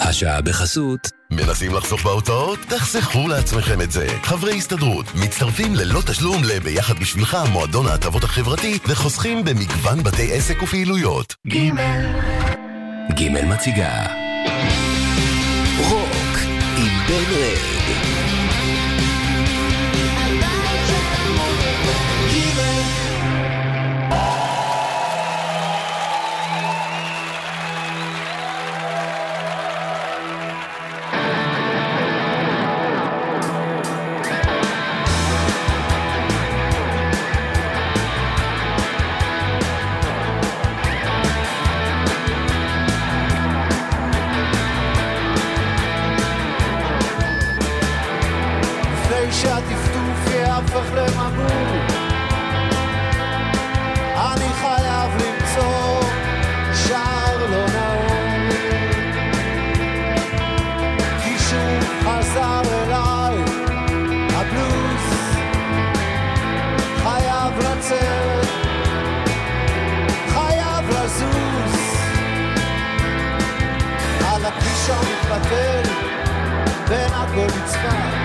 השעה בחסות. מנסים לחסוך בהוצאות? תחסכו לעצמכם את זה. חברי הסתדרות מצטרפים ללא תשלום ל"ביחד בשבילך" מועדון ההטבות החברתי וחוסכים במגוון בתי עסק ופעילויות. ג' ג' מציגה רוק עם בן רד it's fine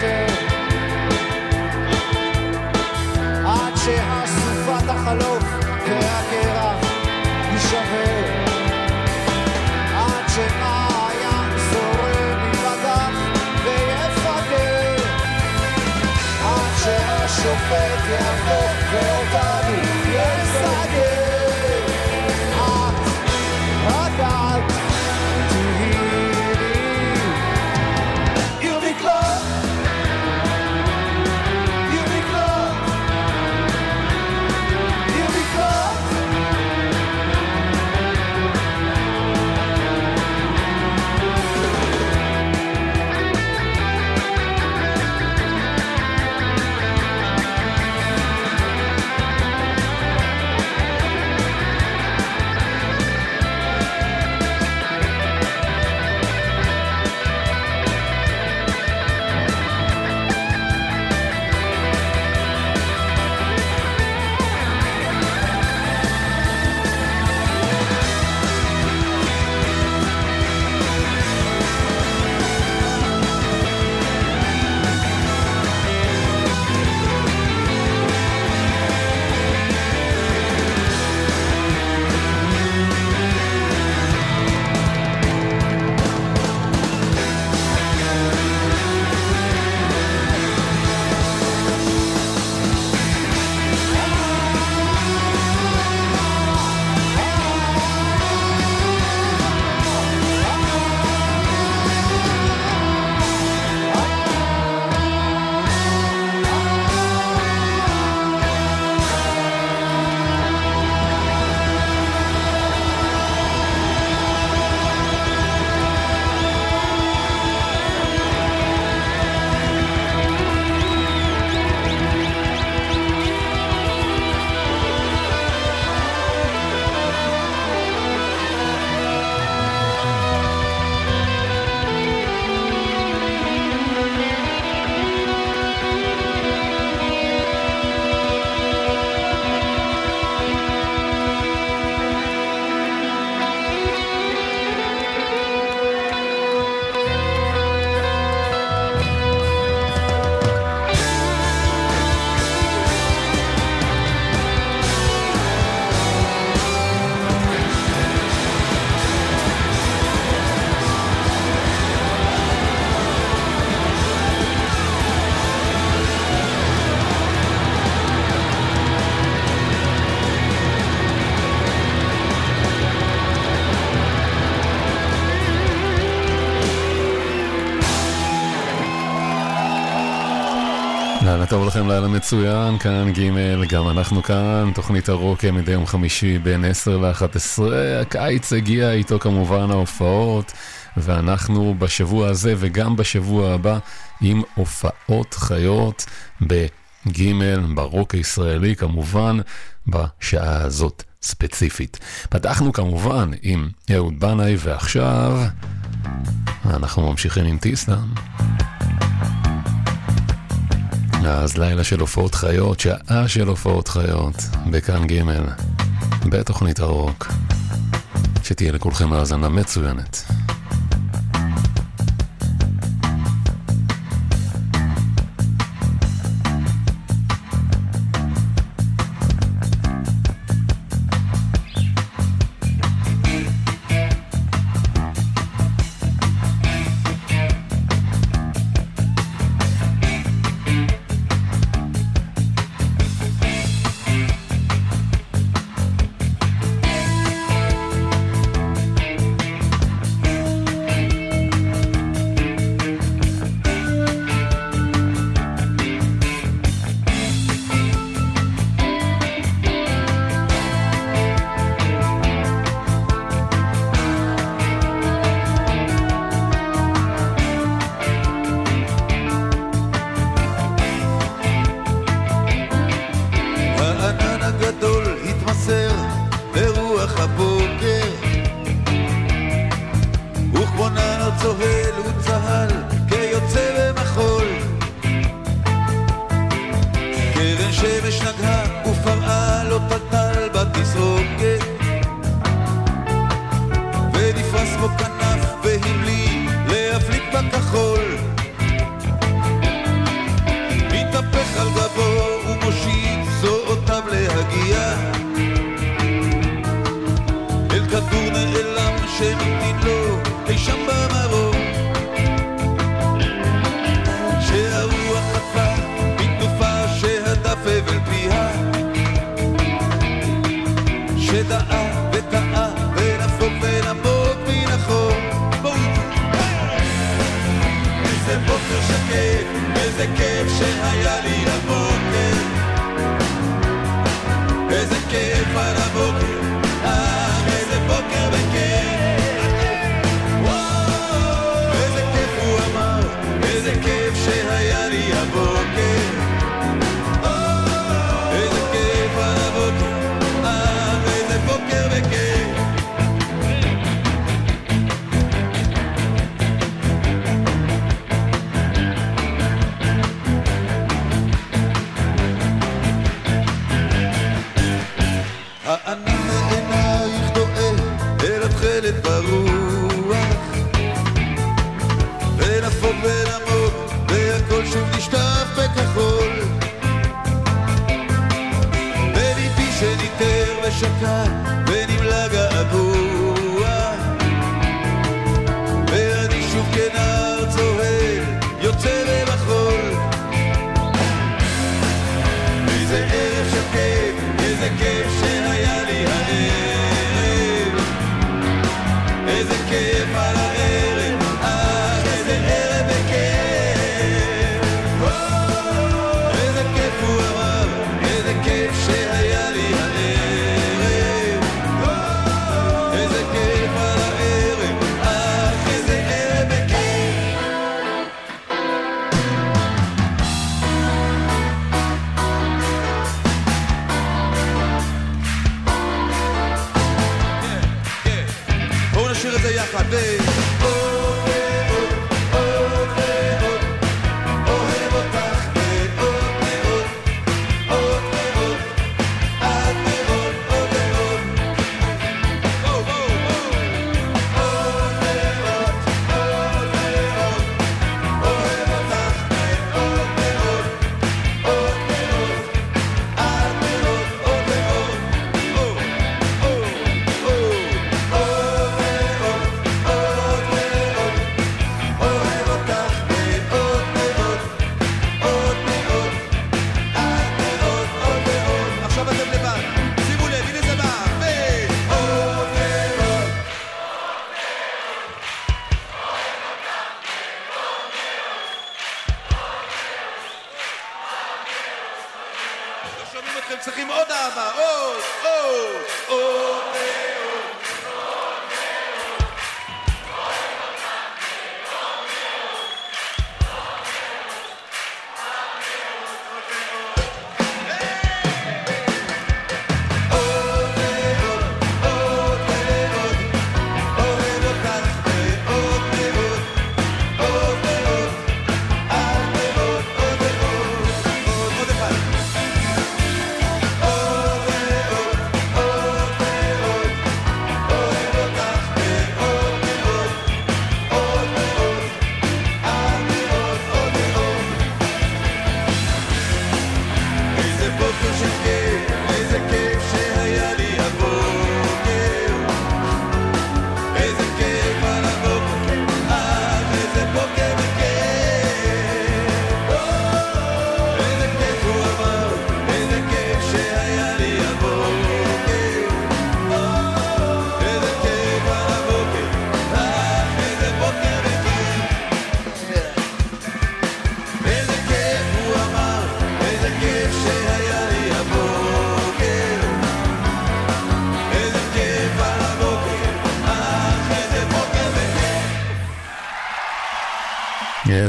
after. טוב לכם, לילה מצוין, כאן ג' גם אנחנו כאן, תוכנית הרוק מדי יום חמישי בין 10 ל-11, הקיץ הגיע איתו כמובן ההופעות, ואנחנו בשבוע הזה וגם בשבוע הבא עם הופעות חיות בג' ברוק הישראלי כמובן, בשעה הזאת ספציפית. פתחנו כמובן עם אהוד בנאי ועכשיו אנחנו ממשיכים עם טיסלאם. אז לילה של הופעות חיות, שעה של הופעות חיות, בכאן ג' בתוכנית הרוק. שתהיה לכולכם האזנה מצוינת.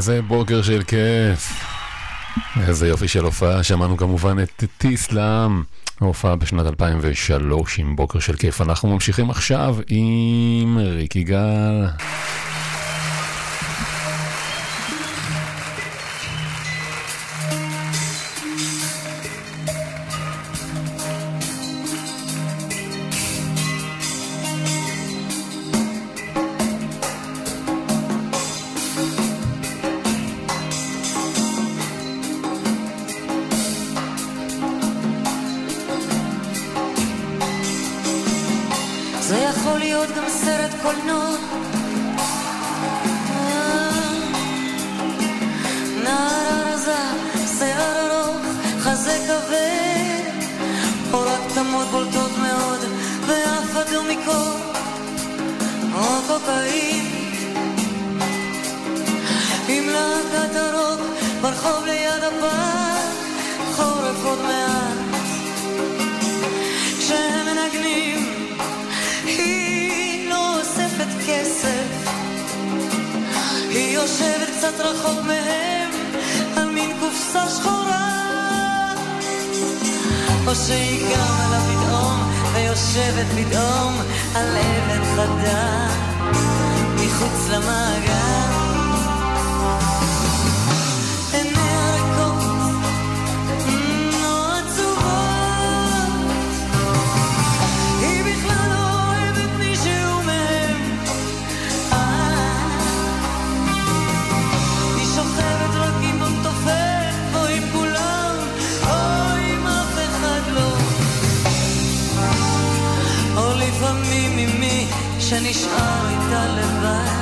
איזה בוקר של כיף. איזה יופי של הופעה. שמענו כמובן את טיסלאם, הופעה בשנת 2003 עם בוקר של כיף. אנחנו ממשיכים עכשיו עם ריק יגאל. להיות גם סרט קולנוע. נער רזה, שיער ארוך, חזה כבד, עורת תמות בולטות מאוד, ואף אחד לא מקור, או קוקאין. עם להקת הרוק, ברחוב ליד הפעם, חורף עוד מעט. כסף. היא יושבת קצת רחוק מהם על מין קופסה שחורה. או שהיא גם עליו פתאום ויושבת פתאום על אבן חדה מחוץ למעגל. שנשאר איתה לבד.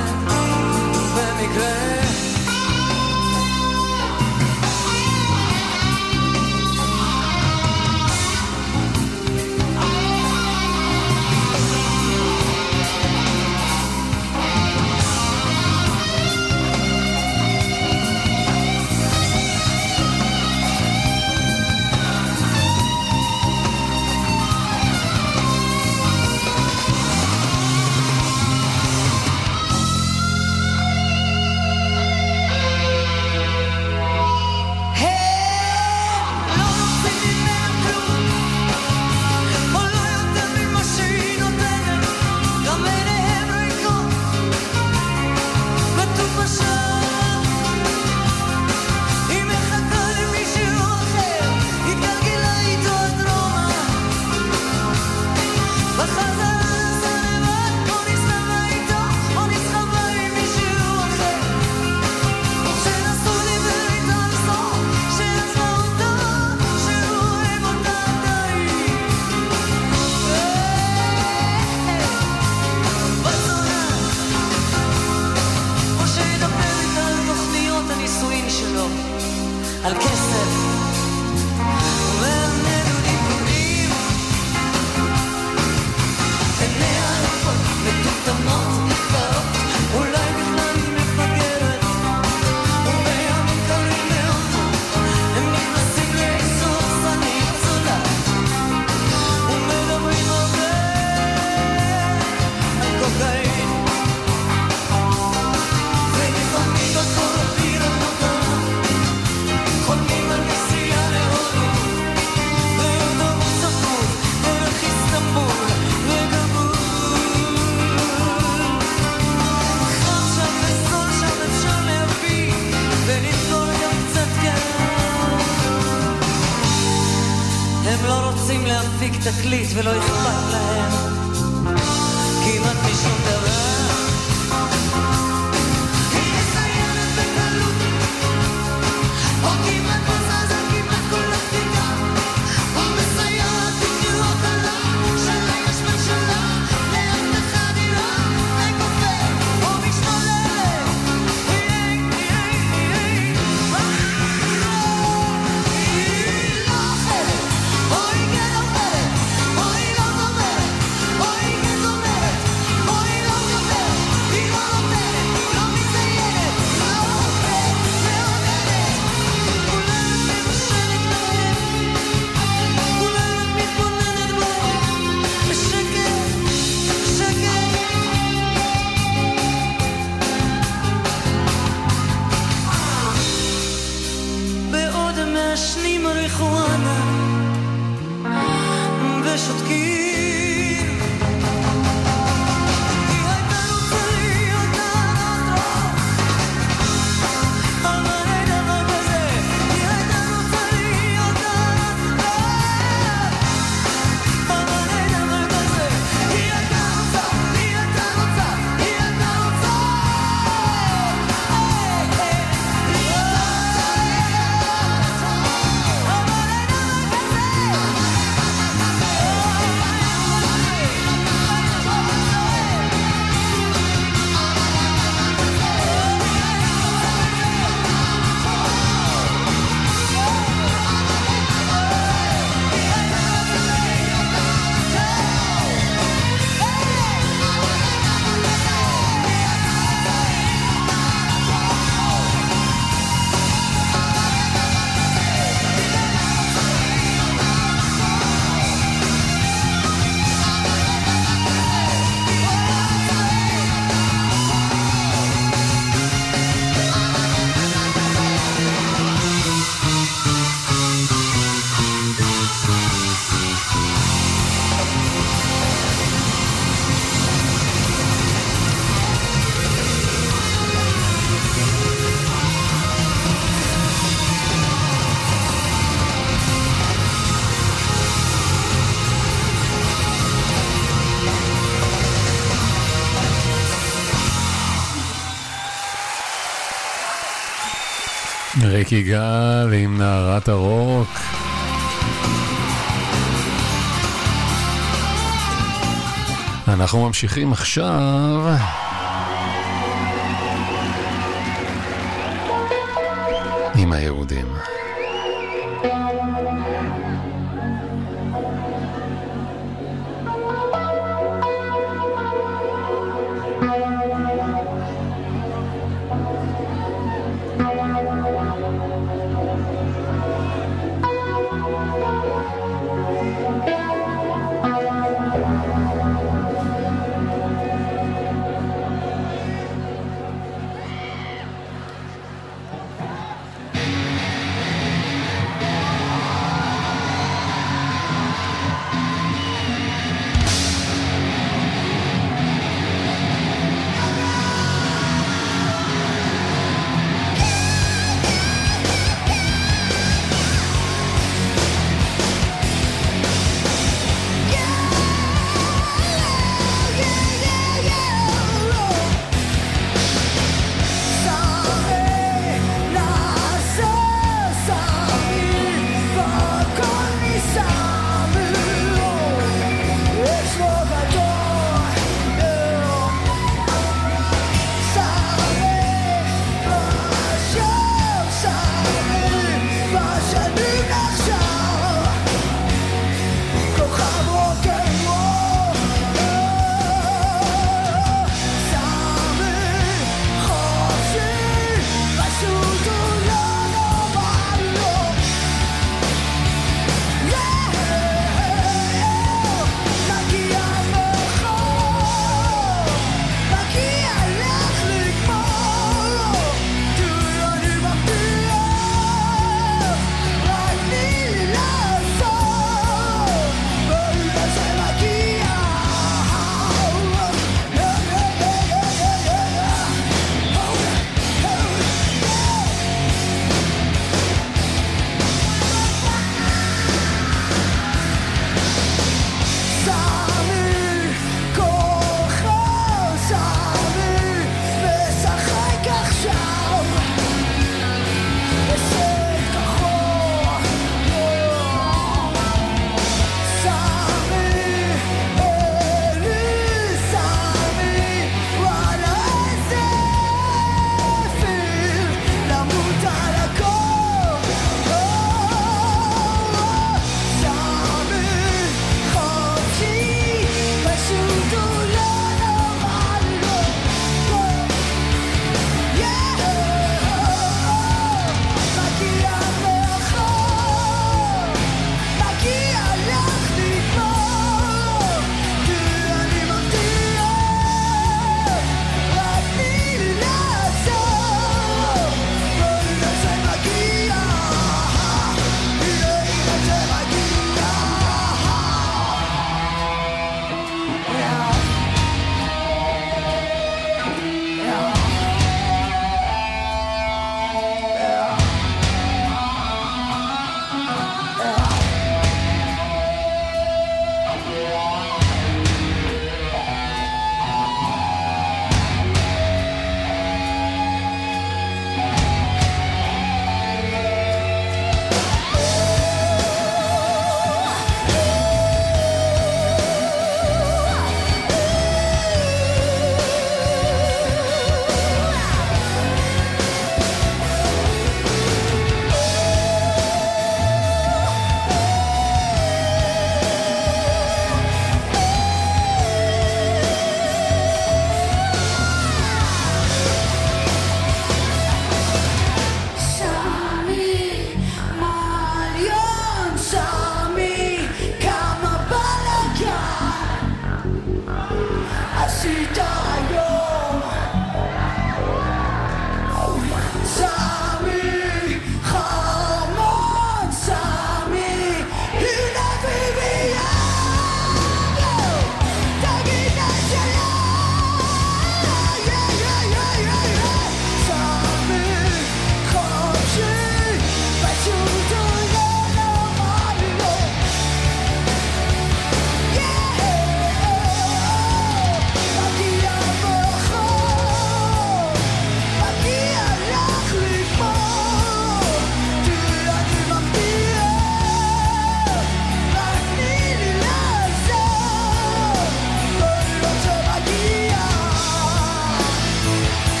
de אריק יגאל עם נערת הרוק. אנחנו ממשיכים עכשיו עם היהודים.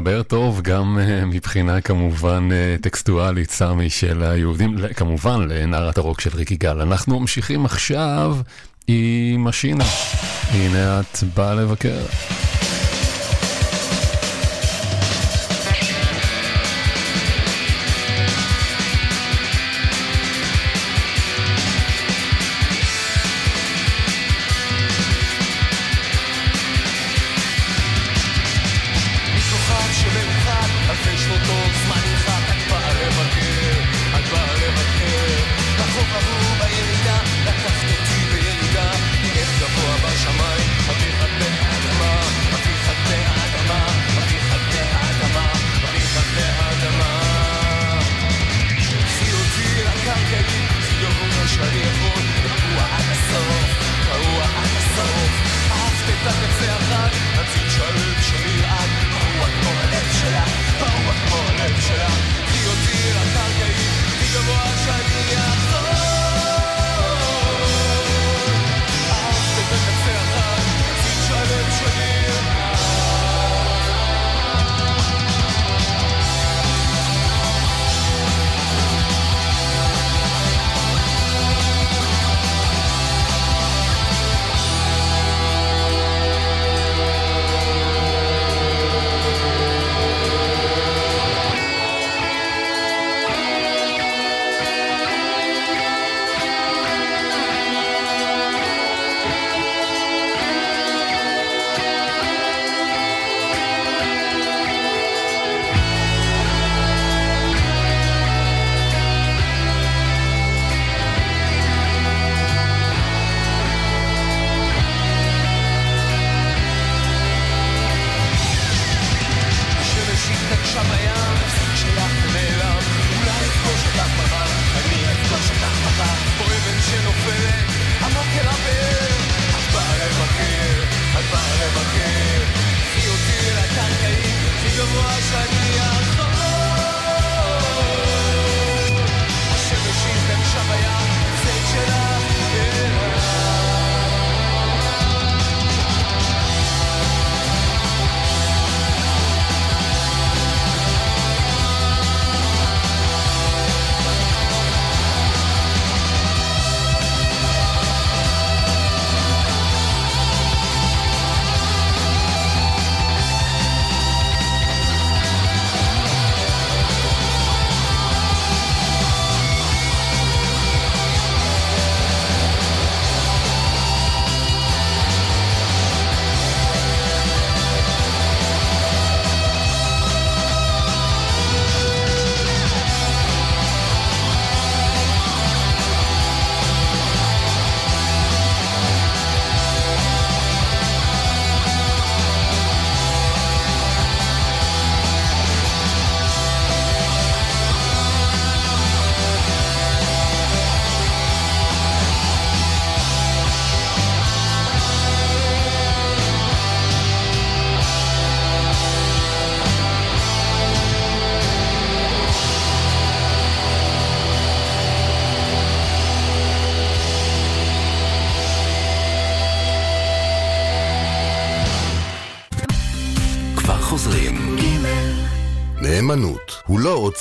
מתחבר טוב גם אה, מבחינה כמובן אה, טקסטואלית, סמי, של היהודים, כמובן לנערת הרוק של ריקי גל. אנחנו ממשיכים עכשיו עם השינה. הנה את באה לבקר.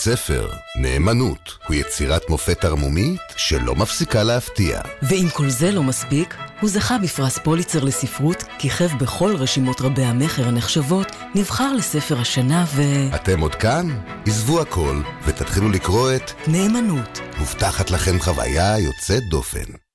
ספר, נאמנות הוא יצירת מופת ערמומית שלא מפסיקה להפתיע. ואם כל זה לא מספיק, הוא זכה בפרס פוליצר לספרות, כיכב בכל רשימות רבי המכר הנחשבות, נבחר לספר השנה ו... אתם עוד כאן? עזבו הכל ותתחילו לקרוא את נאמנות. מובטחת לכם חוויה יוצאת דופן.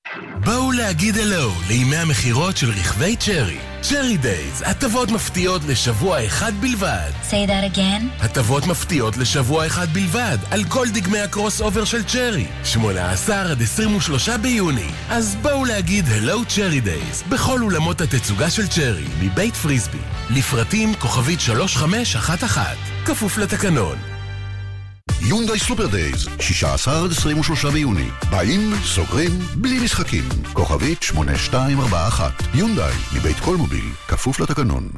בואו להגיד הלו לימי המכירות של רכבי צ'רי. צ'רי דייז, הטבות מפתיעות לשבוע אחד בלבד. Say that again. הטבות מפתיעות לשבוע אחד בלבד, על כל דגמי ה crossover של צ'רי. 18 עד 23 ביוני. אז בואו להגיד hello Chery days, בכל אולמות התצוגה של צ'רי, מבית פריסבי. לפרטים כוכבית 3511, כפוף לתקנון. יונדאי super days, 16 עד 23 ביוני. באים, סוגרים, בלי משחקים. כוכבית 8241. יונדאי, מבית קולמוביל, כפוף לתקנון.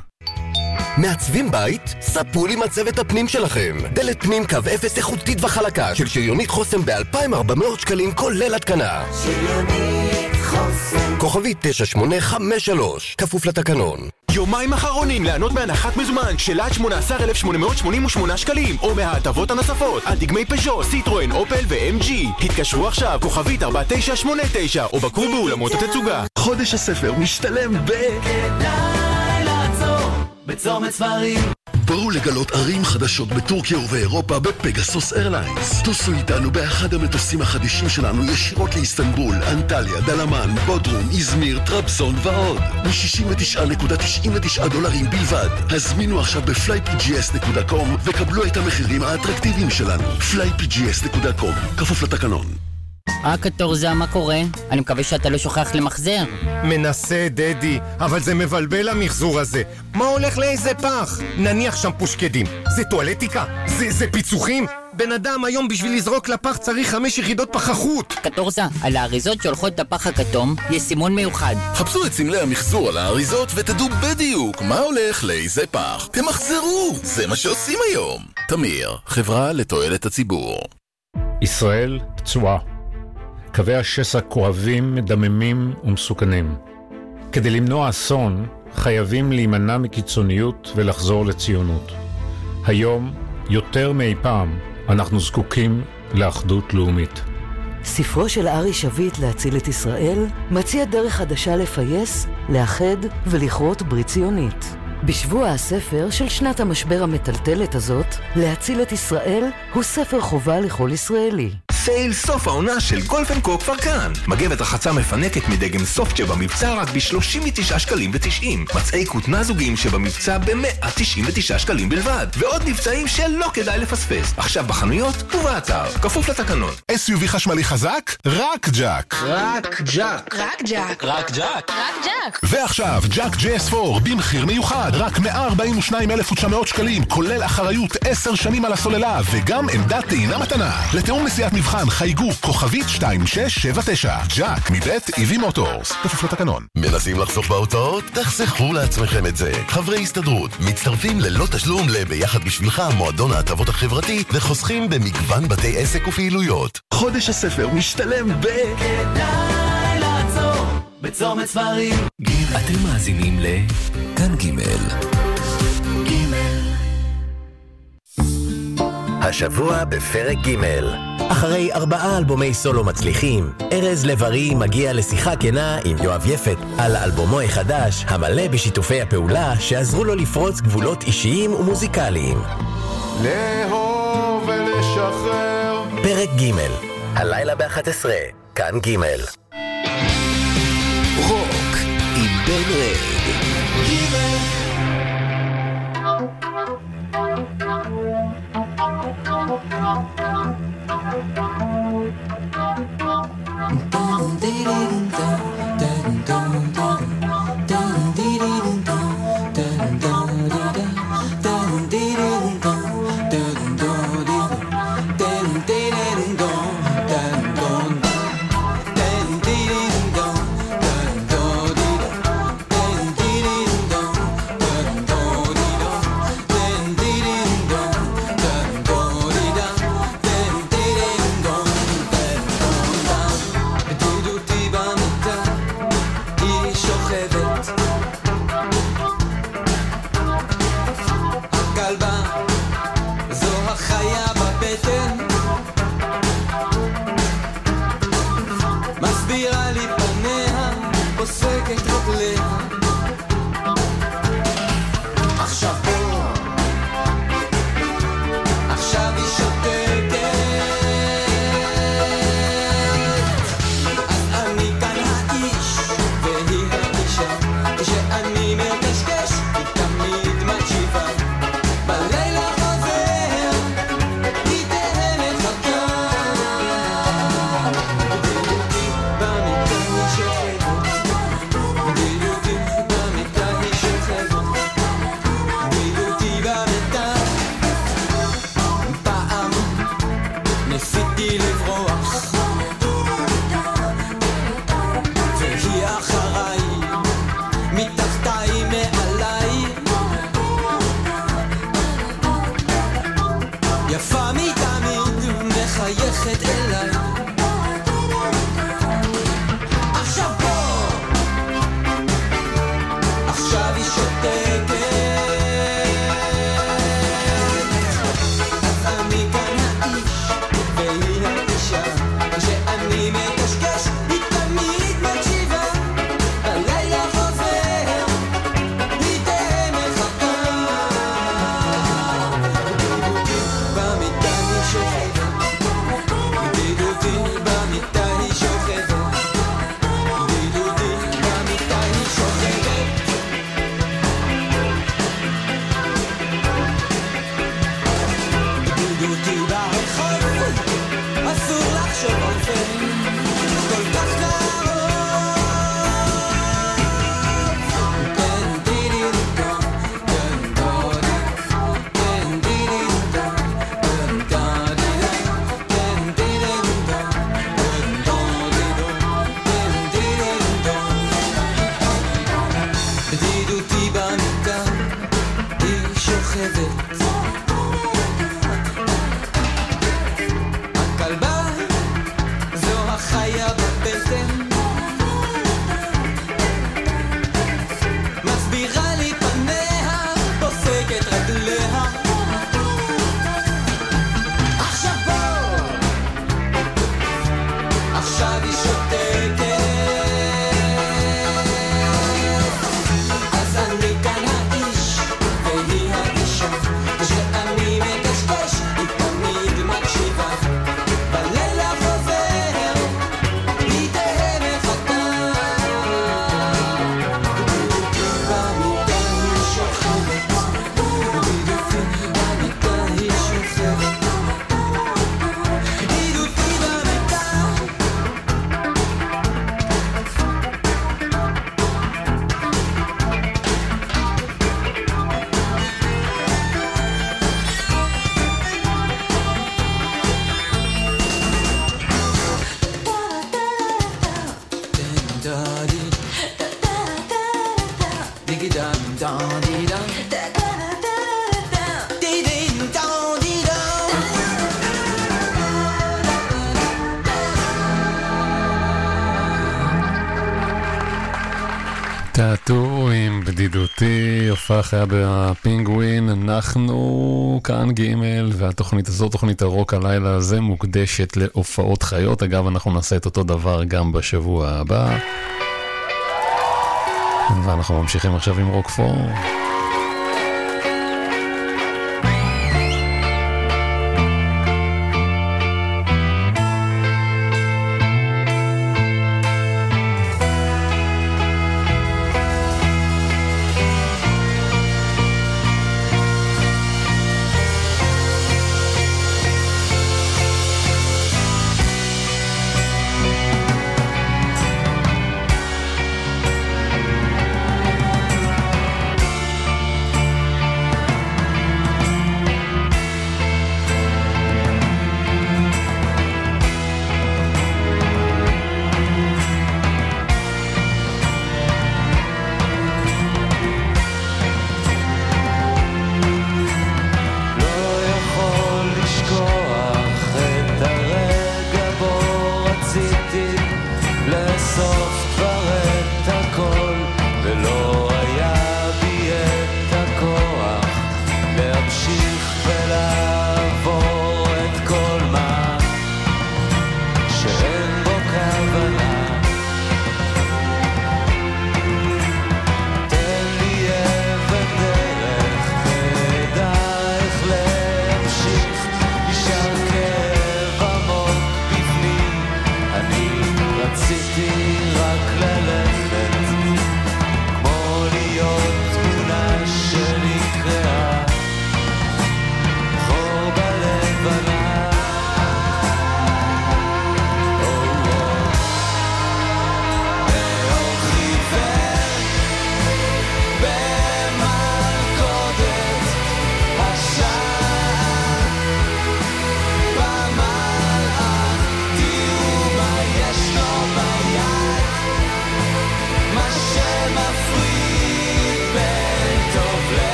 מעצבים בית? ספרו לי מצבת הפנים שלכם. דלת פנים קו אפס איכותית וחלקה של שריונית חוסן ב-2,400 שקלים כולל התקנה. שריונית חוסן כוכבית 9853, כפוף לתקנון. יומיים אחרונים ליהנות מהנחת מזומן של עד 18,888 שקלים או מההטבות הנוספות. על דגמי פז'ו, סיטרואן, אופל ו-MG התקשרו עכשיו, כוכבית 4989 או בקרו באולמות התצוגה. חודש הספר משתלם ב... בצומת ספרים בואו לגלות ערים חדשות בטורקיה ובאירופה בפגסוס איירליינס. טוסו איתנו באחד המטוסים החדישים שלנו ישירות לאיסטנבול, אנטליה, דלמן, בודרום, איזמיר, טרבזון ועוד. מ-69.99 דולרים בלבד. הזמינו עכשיו ב-flypgs.com וקבלו את המחירים האטרקטיביים שלנו. flypgs.com, כפוף לתקנון. אה, קטורזה, מה קורה? אני מקווה שאתה לא שוכח למחזר. מנסה, דדי, אבל זה מבלבל המחזור הזה. מה הולך לאיזה פח? נניח שם פושקדים. זה טואלטיקה? זה, זה פיצוחים? בן אדם היום בשביל לזרוק לפח צריך חמש יחידות פחחות. קטורזה, על האריזות שהולכות לפח הכתום יש סימון מיוחד. חפשו את סמלי המחזור על האריזות ותדעו בדיוק מה הולך לאיזה פח. תמחזרו, זה מה שעושים היום. תמיר, חברה לתועלת הציבור. ישראל פצועה. קווי השסע כואבים, מדממים ומסוכנים. כדי למנוע אסון, חייבים להימנע מקיצוניות ולחזור לציונות. היום, יותר מאי פעם, אנחנו זקוקים לאחדות לאומית. ספרו של ארי שביט להציל את ישראל מציע דרך חדשה לפייס, לאחד ולכרות ברית ציונית. בשבוע הספר של שנת המשבר המטלטלת הזאת, להציל את ישראל הוא ספר חובה לכל ישראלי. sale סוף העונה של Golf & Co כבר כאן. מגבת רחצה מפנקת מדגם soft שבמבצע רק ב-39 שקלים ו-90. מצעי כותנה זוגיים שבמבצע ב-199 שקלים בלבד. ועוד מבצעים שלא כדאי לפספס. עכשיו בחנויות ובאתר. כפוף לתקנון. SUV חשמלי חזק? רק ג'אק. רק ג'אק. רק ג'אק רק ג'אק. רק ג'אק ועכשיו, ג'אק JS4 במחיר מיוחד, רק 142,900 שקלים, כולל אחריות 10 שנים על הסוללה, וגם עמדת טעינה מתנה. לתיאום נסיעת מבחן חייגו כוכבית 2679, ג'אק מבית איבי מוטורס, כפוף לתקנון. מנסים לחסוך בהוצאות? תחסכו לעצמכם את זה. חברי הסתדרות מצטרפים ללא תשלום ל"ביחד בשבילך" מועדון ההטבות החברתי וחוסכים במגוון בתי עסק ופעילויות. חודש הספר משתלם ב... כדאי לעצור בצומת ספרים אתם מאזינים לכאן ג' השבוע בפרק ג' אחרי ארבעה אלבומי סולו מצליחים, ארז לב-ארי מגיע לשיחה כנה עם יואב יפת על אלבומו החדש, המלא בשיתופי הפעולה שעזרו לו לפרוץ גבולות אישיים ומוזיקליים. לאהוב ולשחרר. פרק ג' הלילה ב-11, כאן ג' רוק עם בן רד. Dum dum dee dum. עם בדידותי, הופעה חיה בפינגווין, אנחנו כאן ג' והתוכנית הזו, תוכנית הרוק הלילה הזה, מוקדשת להופעות חיות. אגב, אנחנו נעשה את אותו דבר גם בשבוע הבא. ואנחנו ממשיכים עכשיו עם רוקפור.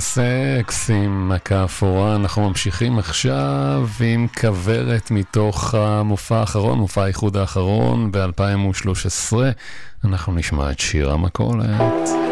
הסקס עם מכה אפורה, אנחנו ממשיכים עכשיו עם כוורת מתוך המופע האחרון, מופע האיחוד האחרון ב-2013. אנחנו נשמע את שיר המכולת.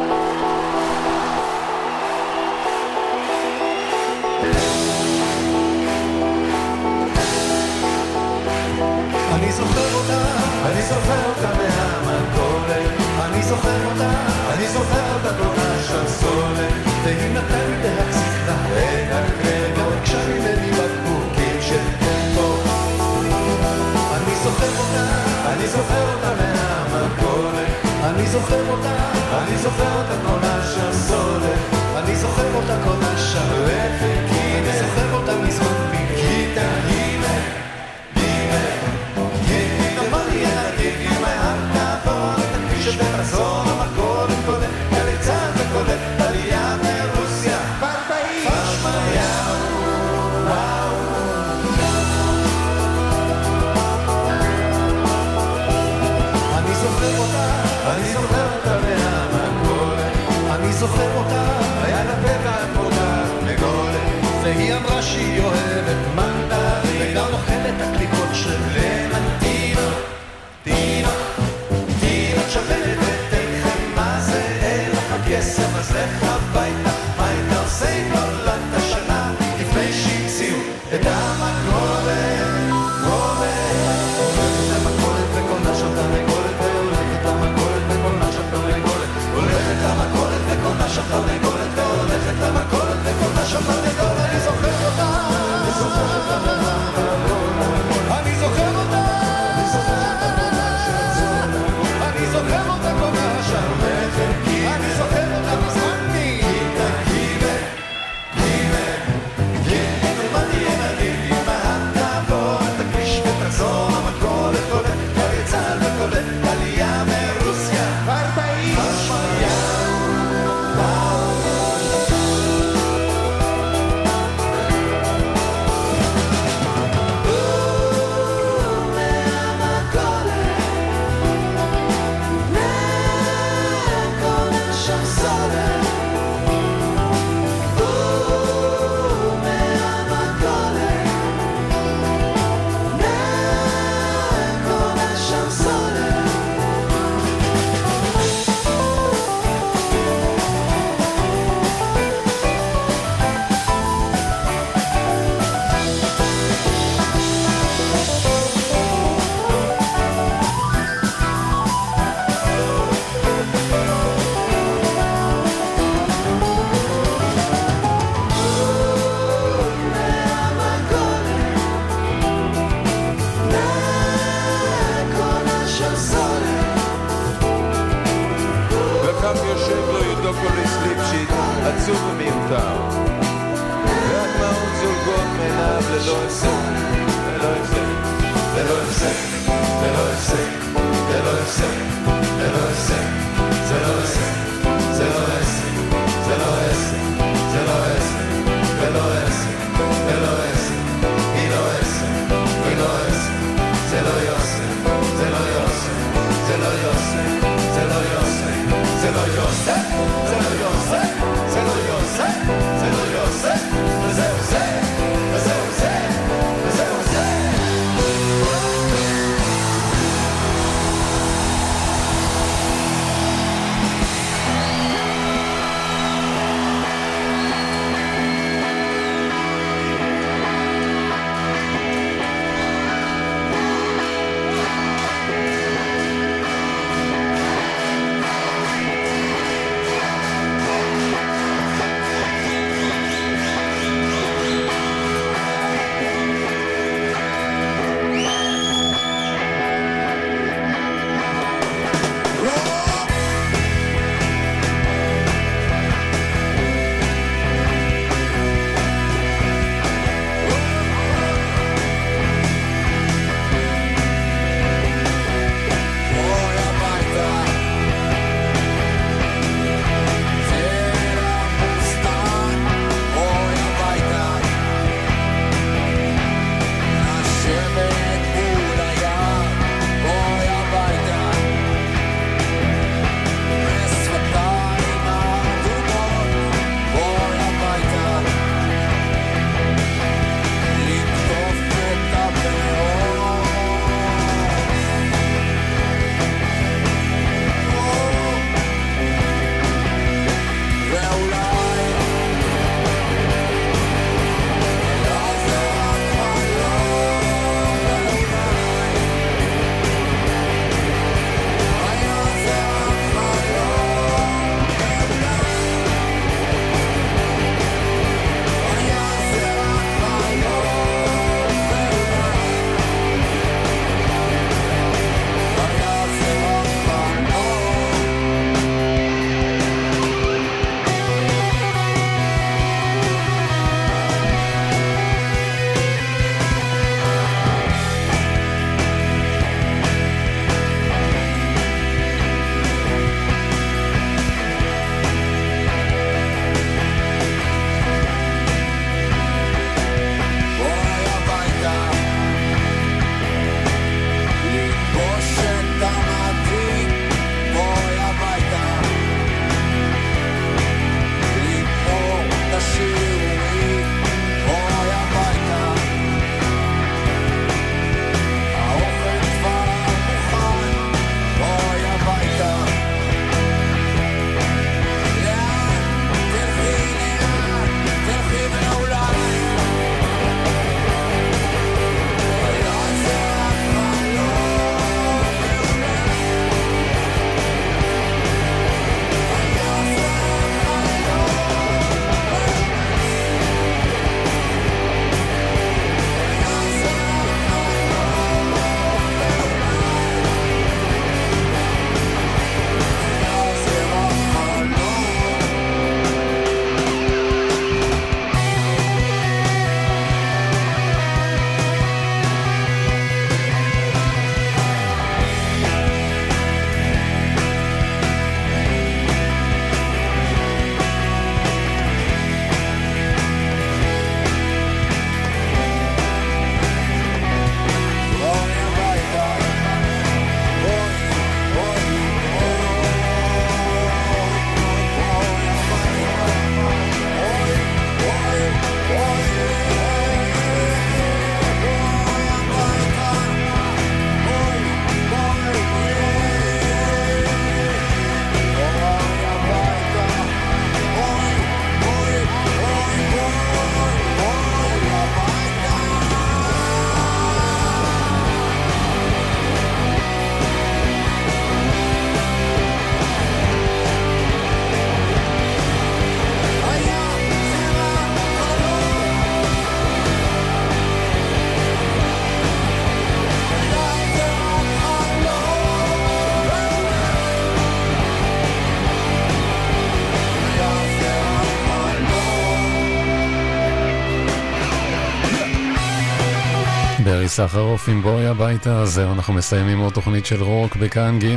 זוכר אותה, אני זוכר סחרוף עם בואי הביתה, זהו, אנחנו מסיימים עוד תוכנית של רוק בכאן ג'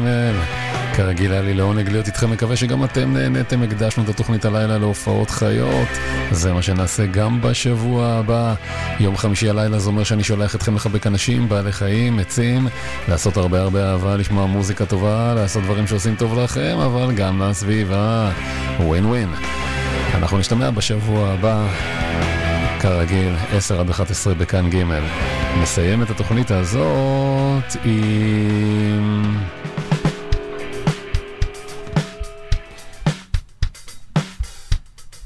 כרגיל היה לי לעונג להיות איתכם, מקווה שגם אתם נהניתם, הקדשנו את התוכנית הלילה להופעות חיות, זה מה שנעשה גם בשבוע הבא. יום חמישי הלילה זה אומר שאני שולח אתכם לחבק אנשים, בעלי חיים, עצים, לעשות הרבה הרבה אהבה, לשמוע מוזיקה טובה, לעשות דברים שעושים טוב לכם, אבל גם לסביבה. ווין ווין. אנחנו נשתמע בשבוע הבא. כרגיל, 10 עד 11 בכאן ג'. נסיים את התוכנית הזאת עם...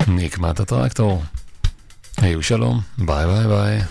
נקמת הטרקטור. היו שלום, ביי ביי ביי.